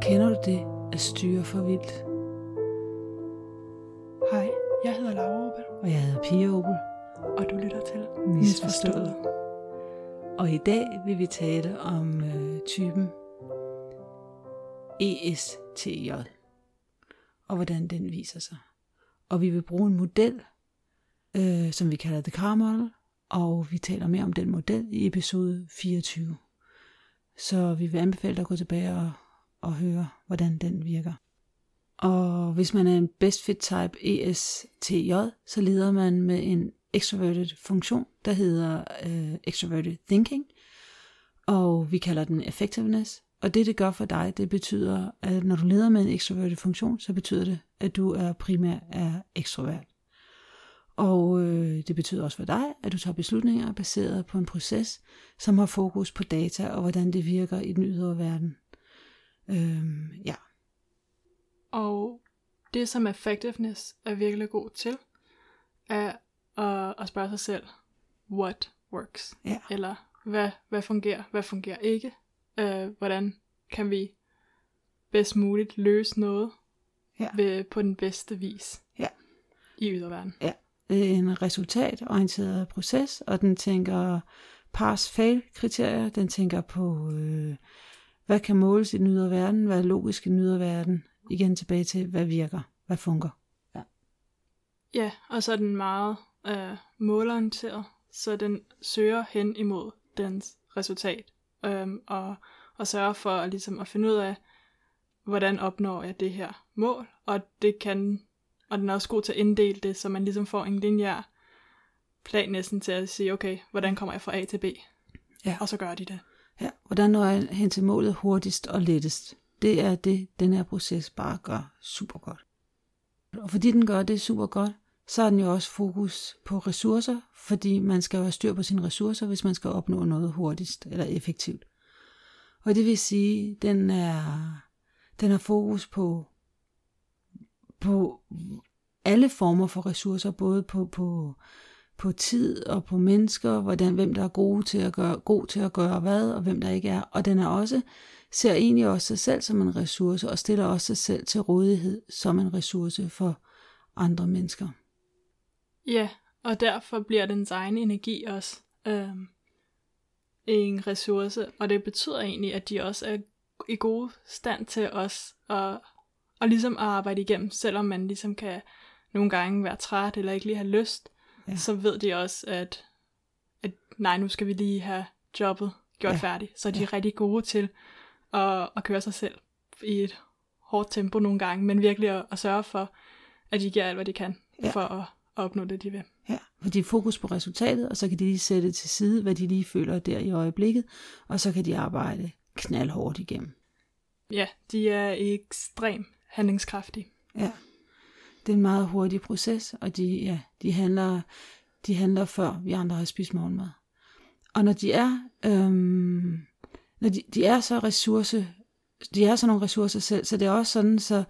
Kender du det at styre for vildt? Hej, jeg hedder Laura Opel, Og jeg hedder Pia Opel. og du lytter til Misforstået. Og i dag vil vi tale om øh, typen ESTJ. Og hvordan den viser sig. Og vi vil bruge en model, øh, som vi kalder The Car Model. Og vi taler mere om den model i episode 24. Så vi vil anbefale dig at gå tilbage og, og høre, hvordan den virker. Og hvis man er en best fit type ESTJ, så leder man med en extroverted funktion, der hedder øh, extroverted thinking, og vi kalder den effectiveness. Og det, det gør for dig, det betyder, at når du leder med en extroverted funktion, så betyder det, at du er primært er ekstrovert. Og øh, det betyder også for dig, at du tager beslutninger baseret på en proces, som har fokus på data og hvordan det virker i den ydre verden. Øhm, ja, Og det, som effectiveness er virkelig god til, er at, at spørge sig selv, what works? ja, Eller hvad, hvad fungerer, hvad fungerer ikke? Øh, hvordan kan vi bedst muligt løse noget Ja. ved, på den bedste vis Ja. i yderverden? ja. En resultatorienteret proces, og den tænker pass-fail-kriterier. Den tænker på, øh, hvad kan måles i den ydre verden, hvad er logisk i den ydre verden. Igen tilbage til, hvad virker, hvad fungerer. Ja, og så er den meget øh, målorienteret, så den søger hen imod dens resultat, øhm, og, og sørger for at, ligesom at finde ud af, hvordan opnår jeg det her mål, og det kan, og den er også god til at inddele det, så man ligesom får en lineær plan næsten til at sige, okay, hvordan kommer jeg fra A til B? Ja. Og så gør de det. Ja, hvordan når jeg hen til målet hurtigst og lettest? Det er det, den her proces bare gør super godt. Og fordi den gør det super godt, så har den jo også fokus på ressourcer, fordi man skal jo have styr på sine ressourcer, hvis man skal opnå noget hurtigst eller effektivt. Og det vil sige, den er den har fokus på på alle former for ressourcer, både på, på, på tid og på mennesker, hvordan, hvem der er gode til at gøre, god til at gøre hvad, og hvem der ikke er. Og den er også, ser egentlig også sig selv som en ressource, og stiller også sig selv til rådighed som en ressource for andre mennesker. Ja, og derfor bliver dens egen energi også øh, en ressource, og det betyder egentlig, at de også er i god stand til os at, og ligesom at arbejde igennem, selvom man ligesom kan nogle gange være træt eller ikke lige have lyst, Ja. så ved de også, at, at nej, nu skal vi lige have jobbet gjort Ja. færdigt. Så er de Ja. ja. rigtig gode til at, at køre sig selv i et hårdt tempo nogle gange, men virkelig at, at sørge for, at de giver alt, hvad de kan, Ja. for at, at opnå det, de vil. Ja, fordi de er fokus på resultatet, og så kan de lige sætte til side, hvad de lige føler der i øjeblikket, og så kan de arbejde knaldhårdt igennem. Ja, de er ekstremt handlingskraftige. Ja. Det er en meget hurtig proces, og de, ja, de, handler, de handler før vi andre har spist morgenmad. Og når de er, øhm, når de, de er så ressource, de er så nogle ressourcer selv, så det er også sådan, så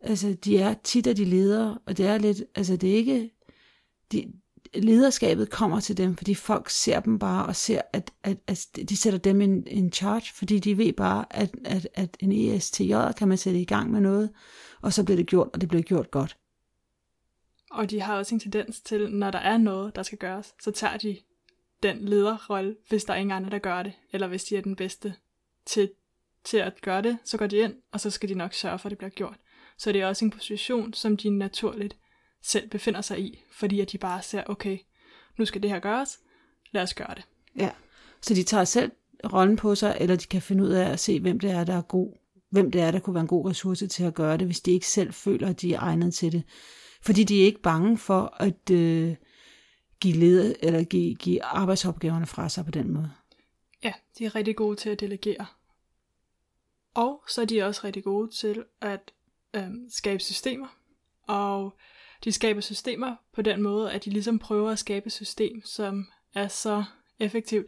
altså, de er tit af de ledere, og det er lidt, altså det er ikke, de, lederskabet kommer til dem, fordi folk ser dem bare og ser, at, at, at de sætter dem in, in charge, fordi de ved bare, at, at, at en ESTJ kan man sætte i gang med noget, og så bliver det gjort, og det bliver gjort godt. Og de har også en tendens til, når der er noget, der skal gøres, så tager de den lederrolle, hvis der er ingen andre, der gør det, eller hvis de er den bedste til, til at gøre det, så går de ind, og så skal de nok sørge for, at det bliver gjort. Så det er også en position, som de naturligt selv befinder sig i, fordi at de bare ser, okay, nu skal det her gøres, lad os gøre det. Ja. Så de tager selv rollen på sig, eller de kan finde ud af at se, hvem det er, der er god. Hvem det er, der kunne være en god ressource til at gøre det, hvis de ikke selv føler, at de er egnet til det. Fordi de er ikke bange for at øh, give, led, eller give, give arbejdsopgaverne fra sig på den måde. Ja, de er rigtig gode til at delegere. Og så er de også rigtig gode til at øh, skabe systemer. Og de skaber systemer på den måde, at de ligesom prøver at skabe et system, som er så effektivt,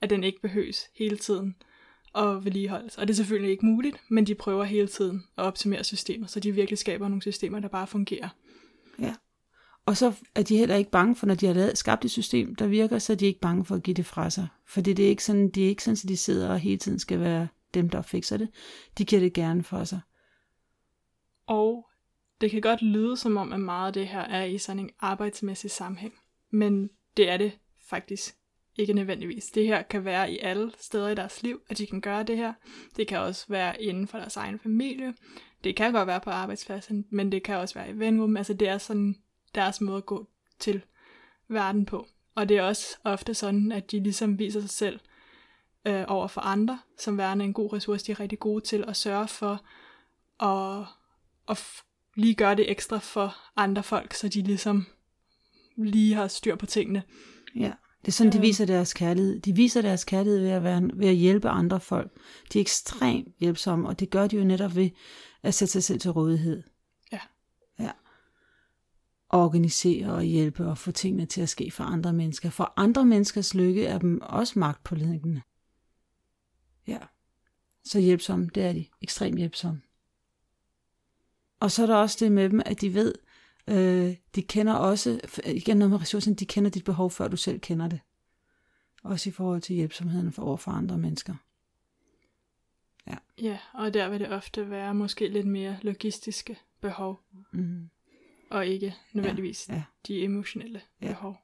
at den ikke behøves hele tiden at vedligeholdes. Og det er selvfølgelig ikke muligt, men de prøver hele tiden at optimere systemer, så de virkelig skaber nogle systemer, der bare fungerer. Og så er de heller ikke bange for, når de har lavet, skabt et system, der virker, så er de ikke bange for at give det fra sig. For det er ikke sådan, de er ikke sådan, at de sidder og hele tiden skal være dem, der fikser det. De giver det gerne for sig. Og det kan godt lyde som om, at meget af det her er i sådan en arbejdsmæssig sammenhæng. Men det er det faktisk ikke nødvendigvis. Det her kan være i alle steder i deres liv, at de kan gøre det her. Det kan også være inden for deres egen familie. Det kan godt være på arbejdspladsen, men det kan også være i venrum. Altså det er sådan deres måde at gå til verden på. Og det er også ofte sådan, at de ligesom viser sig selv øh, over for andre, som værende en god ressource. De er rigtig gode til at sørge for at, at lige gøre det ekstra for andre folk, så de ligesom lige har styr på tingene. Ja, det er sådan, de viser deres kærlighed. De viser deres kærlighed ved at, være, ved at hjælpe andre folk. De er ekstremt hjælpsomme, og det gør de jo netop ved at sætte sig selv til rådighed. Og organisere og hjælpe og få tingene til at ske for andre mennesker. For andre menneskers lykke er dem også magtpålæggende. Ja. Så hjælpsomme, det er de. Ekstremt hjælpsomme. Og så er der også det med dem, at de ved, øh, de kender også, igen noget med ressourcen, de kender dit behov, før du selv kender det. Også i forhold til hjælpsomheden for over for andre mennesker. Ja. Ja, og der vil det ofte være måske lidt mere logistiske behov, Mm. Og ikke nødvendigvis Ja, ja. de emotionelle Ja. behov.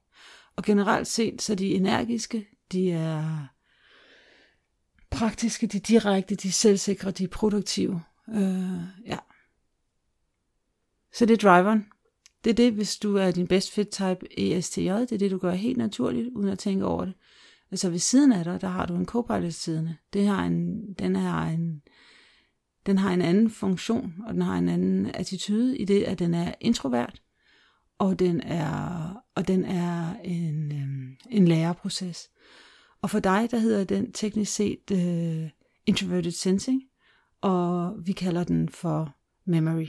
Og generelt set, så er de energiske, de er praktiske, de er direkte, de er selvsikre, de er produktive. Øh, ja. Så det er driveren. Det er det, hvis du er din best fit type ESTJ, det er det, du gør helt naturligt, uden at tænke over det. Altså ved siden af dig, der har du en copilot siddende. Det har en, den har en, den har en anden funktion, og den har en anden attitude i det, at den er introvert, og den er, og den er en, øh, en læreproces. Og for dig, der hedder den teknisk set øh, introverted sensing, og vi kalder den for memory.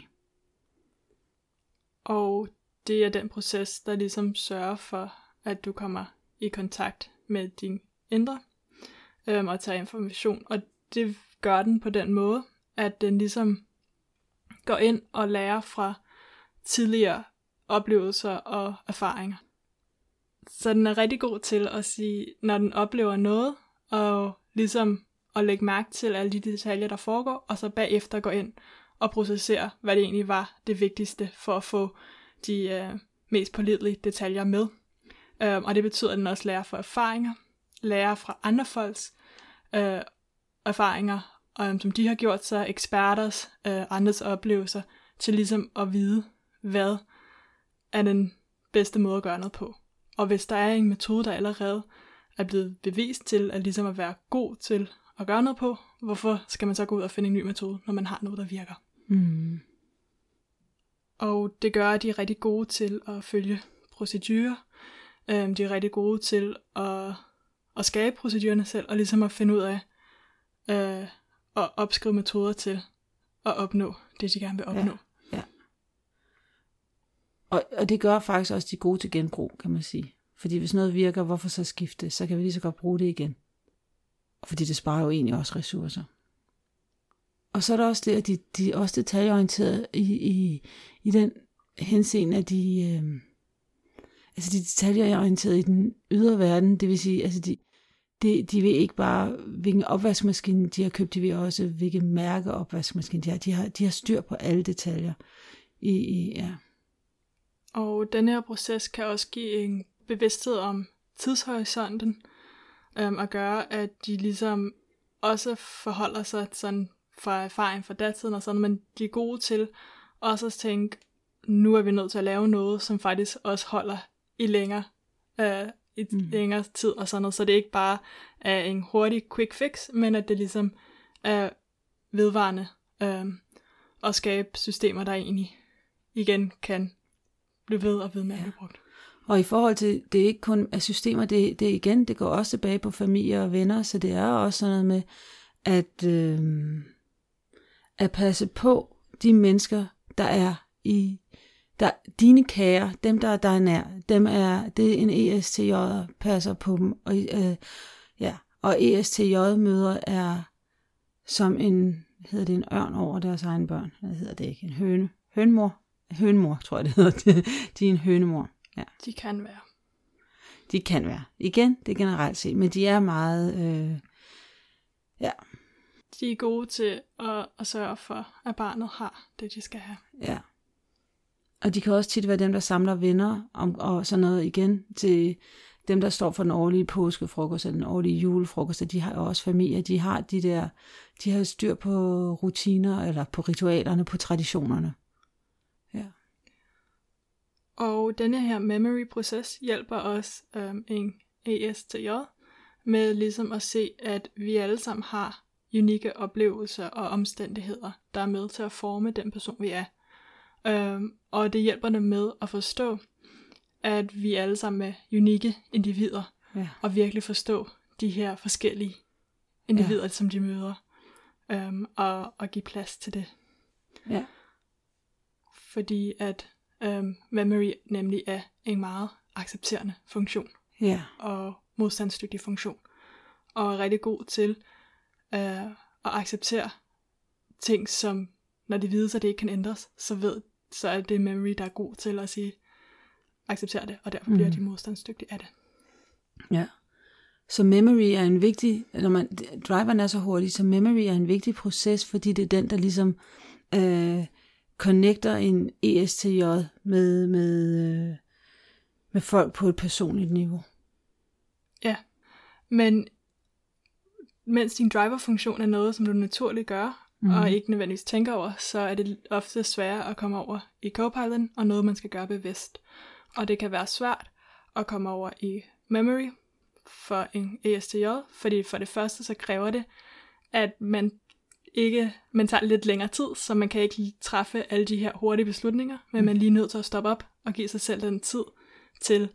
Og det er den proces, der ligesom sørger for, at du kommer i kontakt med din indre øhm, og tager information. Og det gør den på den måde, at den ligesom går ind og lærer fra tidligere oplevelser og erfaringer. Så den er rigtig god til at sige, når den oplever noget, og ligesom at lægge mærke til alle de detaljer, der foregår, og så bagefter gå ind og processere, hvad det egentlig var det vigtigste for at få de øh, mest pålidelige detaljer med. Øh, og det betyder, at den også lærer fra erfaringer, lærer fra andre folks øh, erfaringer, øh, som de har gjort sig, eksperters, øh, andres oplevelser, til ligesom at vide, hvad er den bedste måde at gøre noget på. Og hvis der er en metode, der allerede er blevet bevist til at ligesom at være god til at gøre noget på, hvorfor skal man så gå ud og finde en ny metode, når man har noget, der virker? Mm. Og det gør, at de er rigtig gode til at følge procedurer. Øhm, de er rigtig gode til at, at skabe procedurerne selv, og ligesom at finde ud af øh, at opskrive metoder til at opnå det, de gerne vil opnå. Ja. Og, og det gør faktisk også de gode til genbrug, kan man sige. Fordi hvis noget virker, hvorfor så skifte? Så kan vi lige så godt bruge det igen. Og fordi det sparer jo egentlig også ressourcer. Og så er der også det, at de, de er også detaljeorienterede i, i, i den henseende, at de, øh, altså de er detaljeorienterede i den ydre verden, det vil sige, altså de, de, de ved ikke bare, hvilken opvaskemaskine de har købt, de ved også, hvilke mærke opvaskemaskine de har. De har, de har styr på alle detaljer. I, i, ja. Og den her proces kan også give en bevidsthed om tidshorisonten, øhm, og gøre, at de ligesom også forholder sig sådan fra erfaring fra datiden og sådan, men de er gode til også at tænke, nu er vi nødt til at lave noget, som faktisk også holder i længere, øh, i mm. længere tid og sådan noget, så det ikke bare er en hurtig quick fix, men at det ligesom er vedvarende øh, at skabe systemer, der egentlig igen kan blive ved og ved med at blive brugt. Og i forhold til, det er ikke kun af systemer, det, det igen, det går også tilbage på familie og venner, så det er også sådan noget med, at, øh, at passe på de mennesker, der er i, der, dine kære, dem der, er nær, dem er, det er en ESTJ, der passer på dem, og, øh, ja, og ESTJ-møder er som en, hedder det en ørn over deres egen børn, hvad hedder det ikke, en høne, hønmor, hønmor, tror jeg det hedder, de er en hønemor. Ja. De kan være. De kan være. Igen, det er generelt set, men de er meget... Øh, ja, De er gode til at, at sørge for, at barnet har det, de skal have. ja. Og de kan også tit være dem, der samler venner om, og sådan noget igen til dem, der står for den årlige påskefrokost eller den årlige julefrokost. og De har jo også familier. De har de der, de har styr på rutiner eller på ritualerne, på traditionerne. Ja. Og denne her memory-proces hjælper os øhm, en ESTJ med ligesom at se, at vi alle sammen har unikke oplevelser og omstændigheder, der er med til at forme den person, vi er. Øhm, og det hjælper dem med at forstå, at vi alle sammen er unikke individer, Ja. og virkelig forstå de her forskellige individer, ja. som de møder, øhm, og, og give plads til det. Ja. Fordi at øhm, memory nemlig er en meget accepterende funktion Ja. og modstandsdygtig funktion, og er rigtig god til øh, at acceptere ting, som når det viser sig, at det ikke kan ændres, så ved så er det memory, der er god til at sige, acceptere det, og derfor bliver Mm. de modstandsdygtige af det. Ja. Så memory er en vigtig, når man, driveren er så hurtig, så memory er en vigtig proces, fordi det er den, der ligesom øh, connecter en ESTJ med, med, øh, med folk på et personligt niveau. Men mens din driver-funktion er noget, som du naturligt gør, mm. og ikke nødvendigvis tænker over, så er det ofte sværere at komme over i Copilot, og noget, man skal gøre bevidst. Og det kan være svært at komme over i memory for en ESTJ, fordi for det første så kræver det, at man ikke, man tager lidt længere tid, så man kan ikke træffe alle de her hurtige beslutninger, men man er lige nødt til at stoppe op og give sig selv den tid til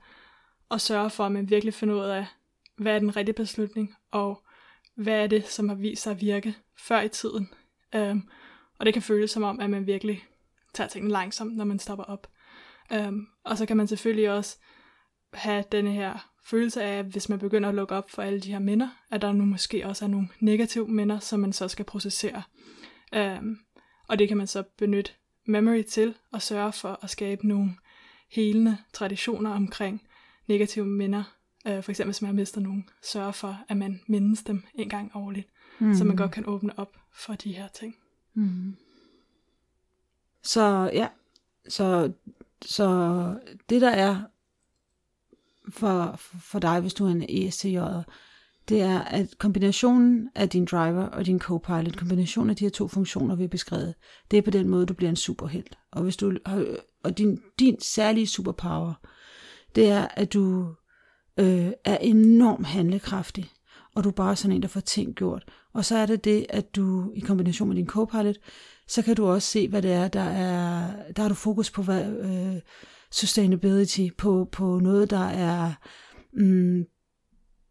at sørge for, at man virkelig finder ud af, hvad er den rigtige beslutning, og hvad er det, som har vist sig at virke før i tiden. Um, og det kan føles som om, at man virkelig tager tingene langsomt, når man stopper op. Um, og så kan man selvfølgelig også have denne her følelse af, at hvis man begynder at lukke op for alle de her minder, at der nu måske også er nogle negative minder, som man så skal processere. Um, og det kan man så benytte memory til at sørge for at skabe nogle helende traditioner omkring negative minder. Uh, for eksempel hvis man har mistet nogen, sørge for, at man mindes dem en gang årligt, mm. så man godt kan åbne op for de her ting. Mm. Så ja, så, så det der er for, for dig, hvis du er en ESTJ, det er, at kombinationen af din driver og din copilot, kombinationen af de her to funktioner, vi har beskrevet, det er på den måde, du bliver en superhelt. Og, hvis du, har- og din, din særlige superpower, det er, at du øh, er enormt handlekraftig, og du er bare sådan en, der får ting gjort. Og så er det det, at du i kombination med din co-pilot, så kan du også se, hvad det er, der er, der har du fokus på hvad, øh, sustainability, på, på noget, der er mm,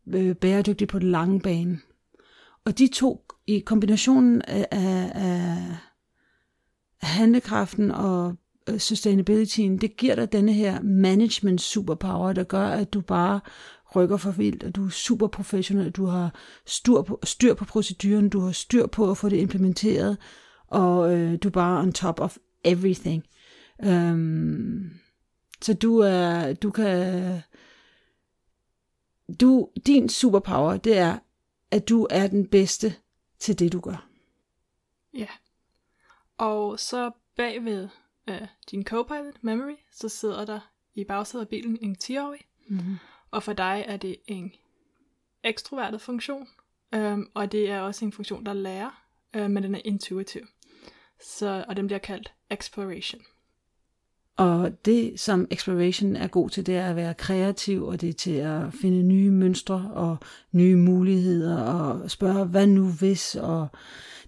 øh, bæredygtigt på den lange bane. Og de to i kombinationen af, af, af handlekraften og øh, sustainabilityen, det giver dig denne her management superpower, der gør, at du bare rykker for vildt, og du er super professionel, du har styr på, styr på proceduren, du har styr på at få det implementeret, og øh, du er bare on top of everything. Um, så du er, du kan, du, din superpower, det er, at du er den bedste til det, du gør. Ja. Og så bagved øh, din Copilot Memory, så sidder der i bagsædet af bilen en 10-årig. Mm-hmm. Og for dig er det en ekstrovertet funktion, øhm, og det er også en funktion, der lærer, øh, men den er intuitiv. Så, og den bliver kaldt exploration. Og det, som exploration er god til, det er at være kreativ, og det er til at finde nye mønstre og nye muligheder, og spørge, hvad nu hvis, og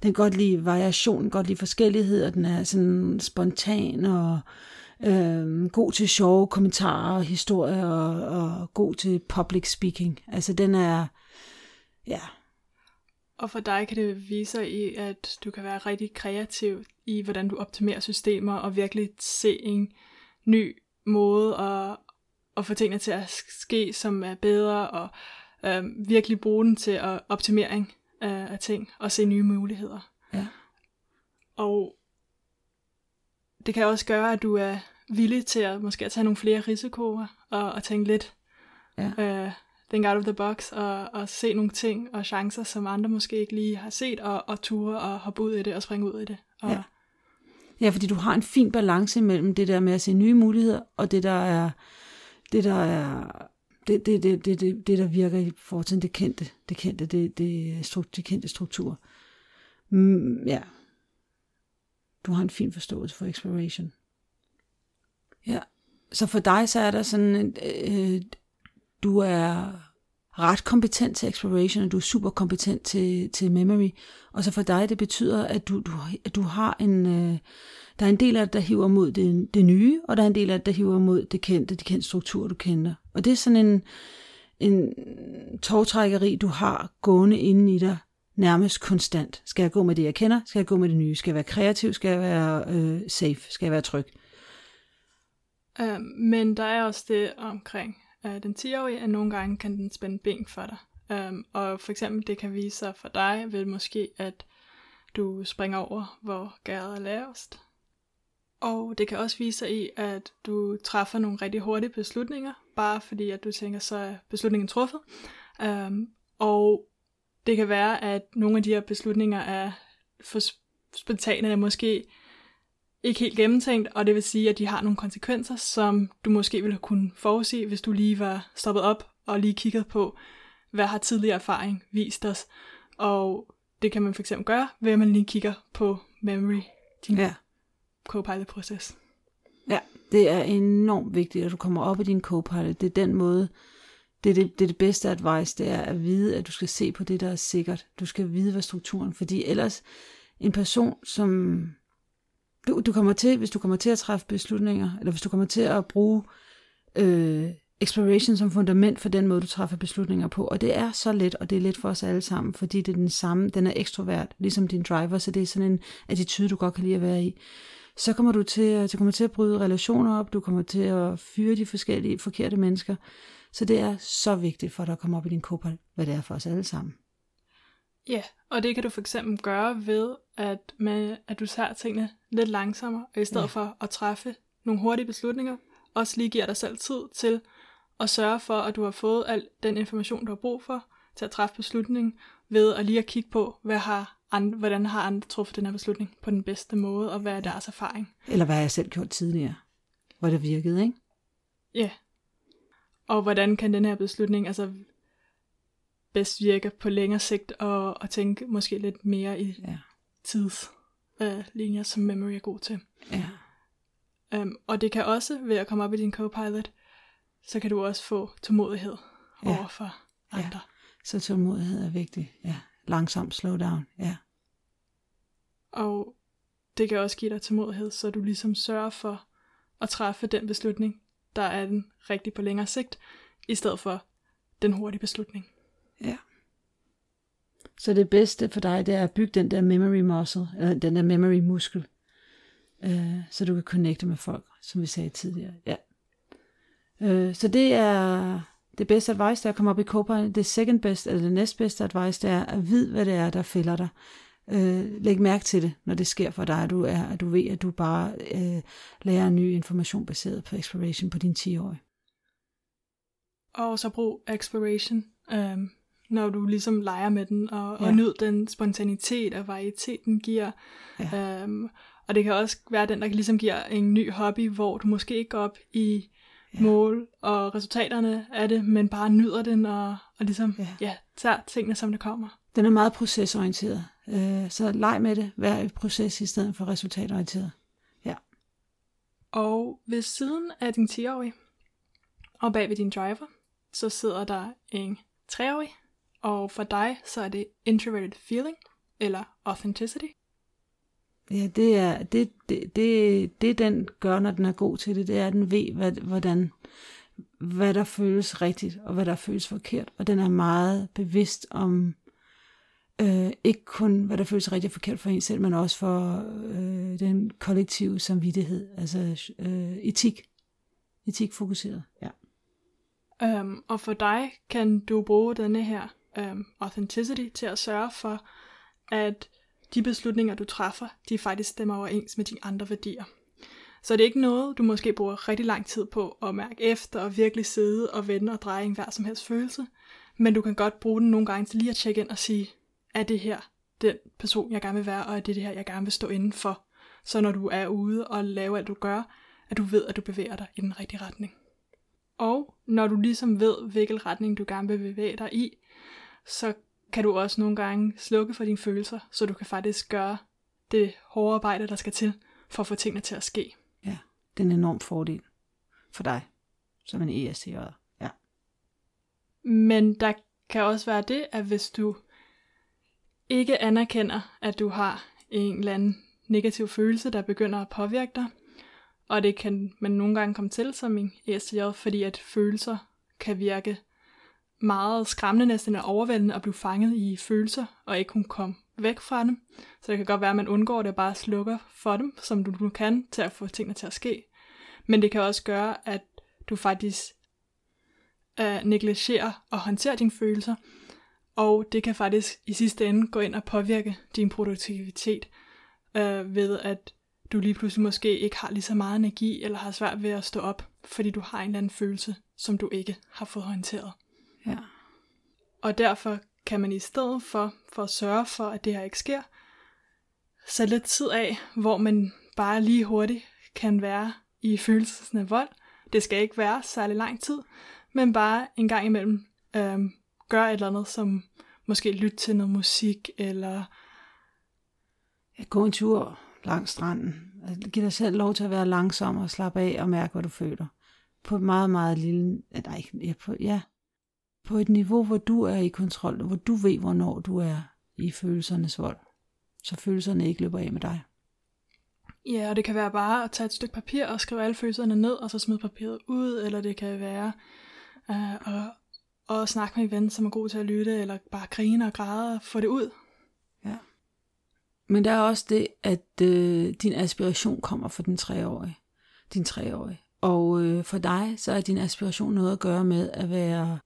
den kan godt lide variation, godt lide forskellighed, og den er sådan spontan og øhm, god til sjove kommentarer og historier, og, og god til public speaking. Altså den er, ja, Og for dig kan det vise sig i, at du kan være rigtig kreativ i, hvordan du optimerer systemer, og virkelig se en ny måde at, at få tingene til at ske, som er bedre, og øhm, virkelig bruge den til at optimering af, af ting, og se nye muligheder. ja, Og det kan også gøre, at du er villig til at måske at tage nogle flere risikoer og, og tænke lidt Ja. øh, think out of the box og, og se nogle ting og chancer, som andre måske ikke lige har set, og, og ture og hoppe ud i det og springe ud i det. Og, Ja. Ja, fordi du har en fin balance mellem det der med at se nye muligheder, og det der er, det der er, det, det, det, det, det, det der virker i til det kendte, det kendte, det, det, stru- de kendte strukturer. Mm, ja. Du har en fin forståelse for exploration. Ja. Så for dig, så er der sådan, en, øh, du er ret kompetent til exploration, og du er super kompetent til, til memory. Og så for dig, det betyder, at du, du, at du har en, øh, der er en del af det, der hiver mod det, det nye, og der er en del af det, der hiver mod det kendte, de kendte strukturer, du kender. Og det er sådan en, en togtrækkeri, du har gående inde i dig, nærmest konstant. Skal jeg gå med det, jeg kender? Skal jeg gå med det nye? Skal jeg være kreativ? Skal jeg være øh, safe? Skal jeg være tryg? øh, men der er også det omkring øh, den 10-årige, at nogle gange kan den spænde ben for dig. Um, og for eksempel, det kan vise sig for dig ved måske, at du springer over, hvor gæret er lavest. Og det kan også vise sig i, at du træffer nogle rigtig hurtige beslutninger, bare fordi at du tænker, så er beslutningen truffet. Um, og det kan være, at nogle af de her beslutninger er for spontane, eller måske ikke helt gennemtænkt, og det vil sige, at de har nogle konsekvenser, som du måske ville kunne forudse, hvis du lige var stoppet op og lige kigget på, hvad har tidligere erfaring vist os. Og det kan man for eksempel gøre, ved at man lige kigger på memory, din Ja. copilot-proces. Ja, det er enormt vigtigt, at du kommer op i din co-pilot. Det er den måde, det det, det det bedste advice, det er at vide, at du skal se på det, der er sikkert. Du skal vide, hvad strukturen, fordi ellers en person, som du, du kommer til, hvis du kommer til at træffe beslutninger, eller hvis du kommer til at bruge øh, exploration som fundament for den måde, du træffer beslutninger på, og det er så let, og det er let for os alle sammen, fordi det er den samme, den er ekstrovert, ligesom din driver, så det er sådan en attitude, du godt kan lide at være i så kommer du til, at- du kommer til at bryde relationer op, du kommer til at fyre de forskellige forkerte mennesker. Så det er så vigtigt for dig at komme op i din kopal, hvad det er for os alle sammen. Ja, og det kan du for eksempel gøre ved, at, man, at du tager tingene lidt langsommere, og i stedet ja. for at træffe nogle hurtige beslutninger, også lige giver dig selv tid til at sørge for, at du har fået al den information, du har brug for til at træffe beslutningen, ved at lige at kigge på, hvad har andre, hvordan har andre truffet den her beslutning på den bedste måde, og hvad er deres erfaring. Eller hvad har jeg selv gjort tidligere, hvor det virkede, ikke? Ja. Og hvordan kan den her beslutning altså bedst virke på længere sigt, og, og tænke måske lidt mere i Ja. tidslinjer, øh, som memory er god til. Ja. Um, og det kan også, ved at komme op i din copilot, så kan du også få tålmodighed Ja. ja. over for Ja. andre. Så tålmodighed er vigtig. Ja. Langsomt slow down. Ja. Og det kan også give dig tålmodighed, så du ligesom sørger for at træffe den beslutning, der er den rigtig på længere sigt, i stedet for den hurtige beslutning. Ja. Så det bedste for dig, det er at bygge den der memory muscle, eller den der memory muskel, øh, så du kan connecte med folk, som vi sagde tidligere. Ja. Øh, så det er det bedste advice, der kommer op i Copilot. Det second best, eller det næstbedste advice, det er at vide, hvad det er, der fælder dig. Øh, læg mærke til det, når det sker for dig, at du, er, at du ved, at du bare øh, lærer ny information baseret på exploration på din 10-årige. Og så brug exploration, øhm, når du ligesom leger med den, og, Ja. og nyd den spontanitet og varietet, den giver. Ja. Øhm, og det kan også være den, der ligesom giver en ny hobby, hvor du måske ikke går op i Ja. mål og resultaterne af det, men bare nyder den og, og ligesom ja. Ja, tager tingene, som det kommer. Den er meget procesorienteret, øh, så leg med det. Vær i proces i stedet for resultatorienteret. Og ved siden af din 10-årige, og bag ved din driver, så sidder der en 3-årig, og for dig så er det introverted feeling, eller authenticity. Ja, det er det, det, det, det, den gør, når den er god til det, det er, at den ved, hvad, hvordan, hvad der føles rigtigt, og hvad der føles forkert. Og den er meget bevidst om, øh, ikke kun hvad der føles rigtigt og forkert for en selv, men også for øh, den kollektive samvittighed, altså øh, etik. Etik fokuseret, ja. Um, og for dig kan du bruge denne her um, authenticity til at sørge for, at de beslutninger, du træffer, de faktisk stemmer overens med dine andre værdier. Så det er ikke noget, du måske bruger rigtig lang tid på at mærke efter og virkelig sidde og vende og dreje en hver som helst følelse. Men du kan godt bruge den nogle gange til lige at tjekke ind og sige, er det her den person, jeg gerne vil være, og er det det her, jeg gerne vil stå inden for. Så når du er ude og laver alt du gør, at du ved, at du bevæger dig i den rigtige retning. Og når du ligesom ved, hvilken retning du gerne vil bevæge dig i, så kan du også nogle gange slukke for dine følelser, så du kan faktisk gøre det hårde arbejde, der skal til, for at få tingene til at ske. Ja, det er en enorm fordel for dig, som en ESTJ. Ja. Men der kan også være det, at hvis du ikke anerkender, at du har en eller anden negativ følelse, der begynder at påvirke dig, og det kan man nogle gange komme til som en ESTJ, fordi at følelser kan virke meget skræmmende, næsten er overvældende at blive fanget i følelser, og ikke kunne komme væk fra dem. Så det kan godt være, at man undgår det og bare slukker for dem, som du nu kan, til at få tingene til at ske. Men det kan også gøre, at du faktisk øh, negligerer og håndterer dine følelser, og det kan faktisk i sidste ende gå ind og påvirke din produktivitet, øh, ved at du lige pludselig måske ikke har lige så meget energi, eller har svært ved at stå op, fordi du har en eller anden følelse, som du ikke har fået håndteret. Ja. Og derfor kan man i stedet for, for at sørge for, at det her ikke sker, sætte lidt tid af, hvor man bare lige hurtigt kan være i følelsen af vold. Det skal ikke være særlig lang tid, men bare en gang imellem øhm, gøre et eller andet, som måske lytte til noget musik, eller Gå en tur langs stranden. Altså, Giv dig selv lov til at være langsom og slappe af og mærke, hvad du føler. På et meget, meget lille... Nej, ikke- ja, på, ja, på et niveau, hvor du er i kontrol, hvor du ved, hvornår du er i følelsernes vold. Så følelserne ikke løber af med dig. Ja, og det kan være bare at tage et stykke papir og skrive alle følelserne ned, og så smide papiret ud, eller det kan være øh, at, at snakke med en ven, som er god til at lytte, eller bare grine og græde og få det ud. Ja. Men der er også det, at øh, din aspiration kommer fra den treårige. Din treårige. Og øh, for dig, så er din aspiration noget at gøre med at være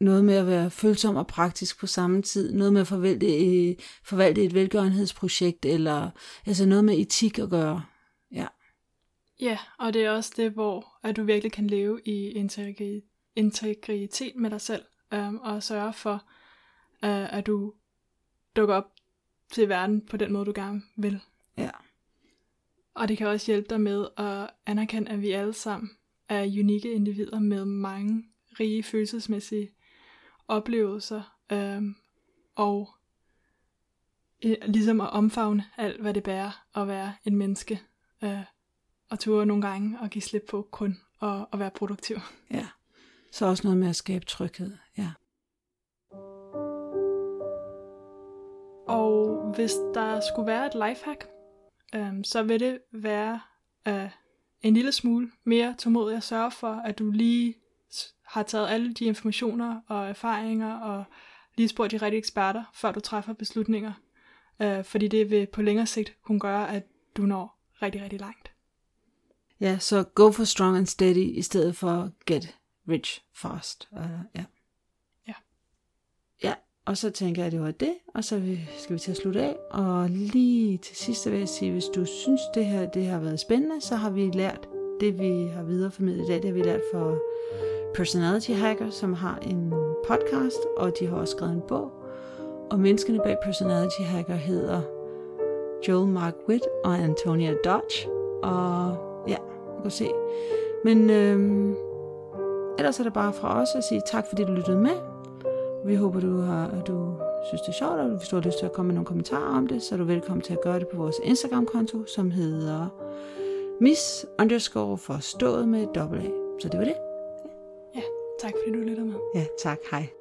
noget med at være følsom og praktisk på samme tid, noget med at forvalte, øh, forvalte et velgørenhedsprojekt, eller altså noget med etik at gøre. Ja, Ja, og det er også det, hvor at du virkelig kan leve i integri- integritet med dig selv, øhm, og sørge for, øh, at du dukker op til verden på den måde, du gerne vil. ja, Og det kan også hjælpe dig med at anerkende, at vi alle sammen er unikke individer med mange rige følelsesmæssige oplevelser, øhm, og øh, ligesom at omfavne alt, hvad det bærer at være en menneske, øh, og ture nogle gange og give slip på kun at, at være produktiv. ja. Så også noget med at skabe tryghed. Ja, Og hvis der skulle være et lifehack, øhm, så vil det være øh, en lille smule mere tålmodig at sørge for, at du lige har taget alle de informationer og erfaringer og lige spurgt de rigtige eksperter, før du træffer beslutninger. Øh, fordi det vil på længere sigt kunne gøre, at du når rigtig, rigtig langt. ja så go for strong and steady, i stedet for get rich fast. Uh, ja. Ja. Ja, og så tænker jeg, at det var det, og så skal vi til at slutte af. Og lige til sidst vil jeg sige, hvis du synes, det her det har været spændende, så har vi lært det, vi har videreformidlet i dag. Det har vi lært for Personality Hacker, som har en podcast, og de har også skrevet en bog. Og menneskene bag Personality Hacker hedder Joel Mark Witt og Antonia Dodge. Og ja, du kan se. Men øhm, ellers er det bare fra os at sige tak, fordi du lyttede med. Vi håber, du, har, at du synes, det er sjovt, og hvis du har lyst til at komme med nogle kommentarer om det, så er du velkommen til at gøre det på vores Instagram-konto, som hedder miss underscore forstået med dobbelt A. Så det var det. Ja, tak fordi du lytter med. Ja, tak. Hej.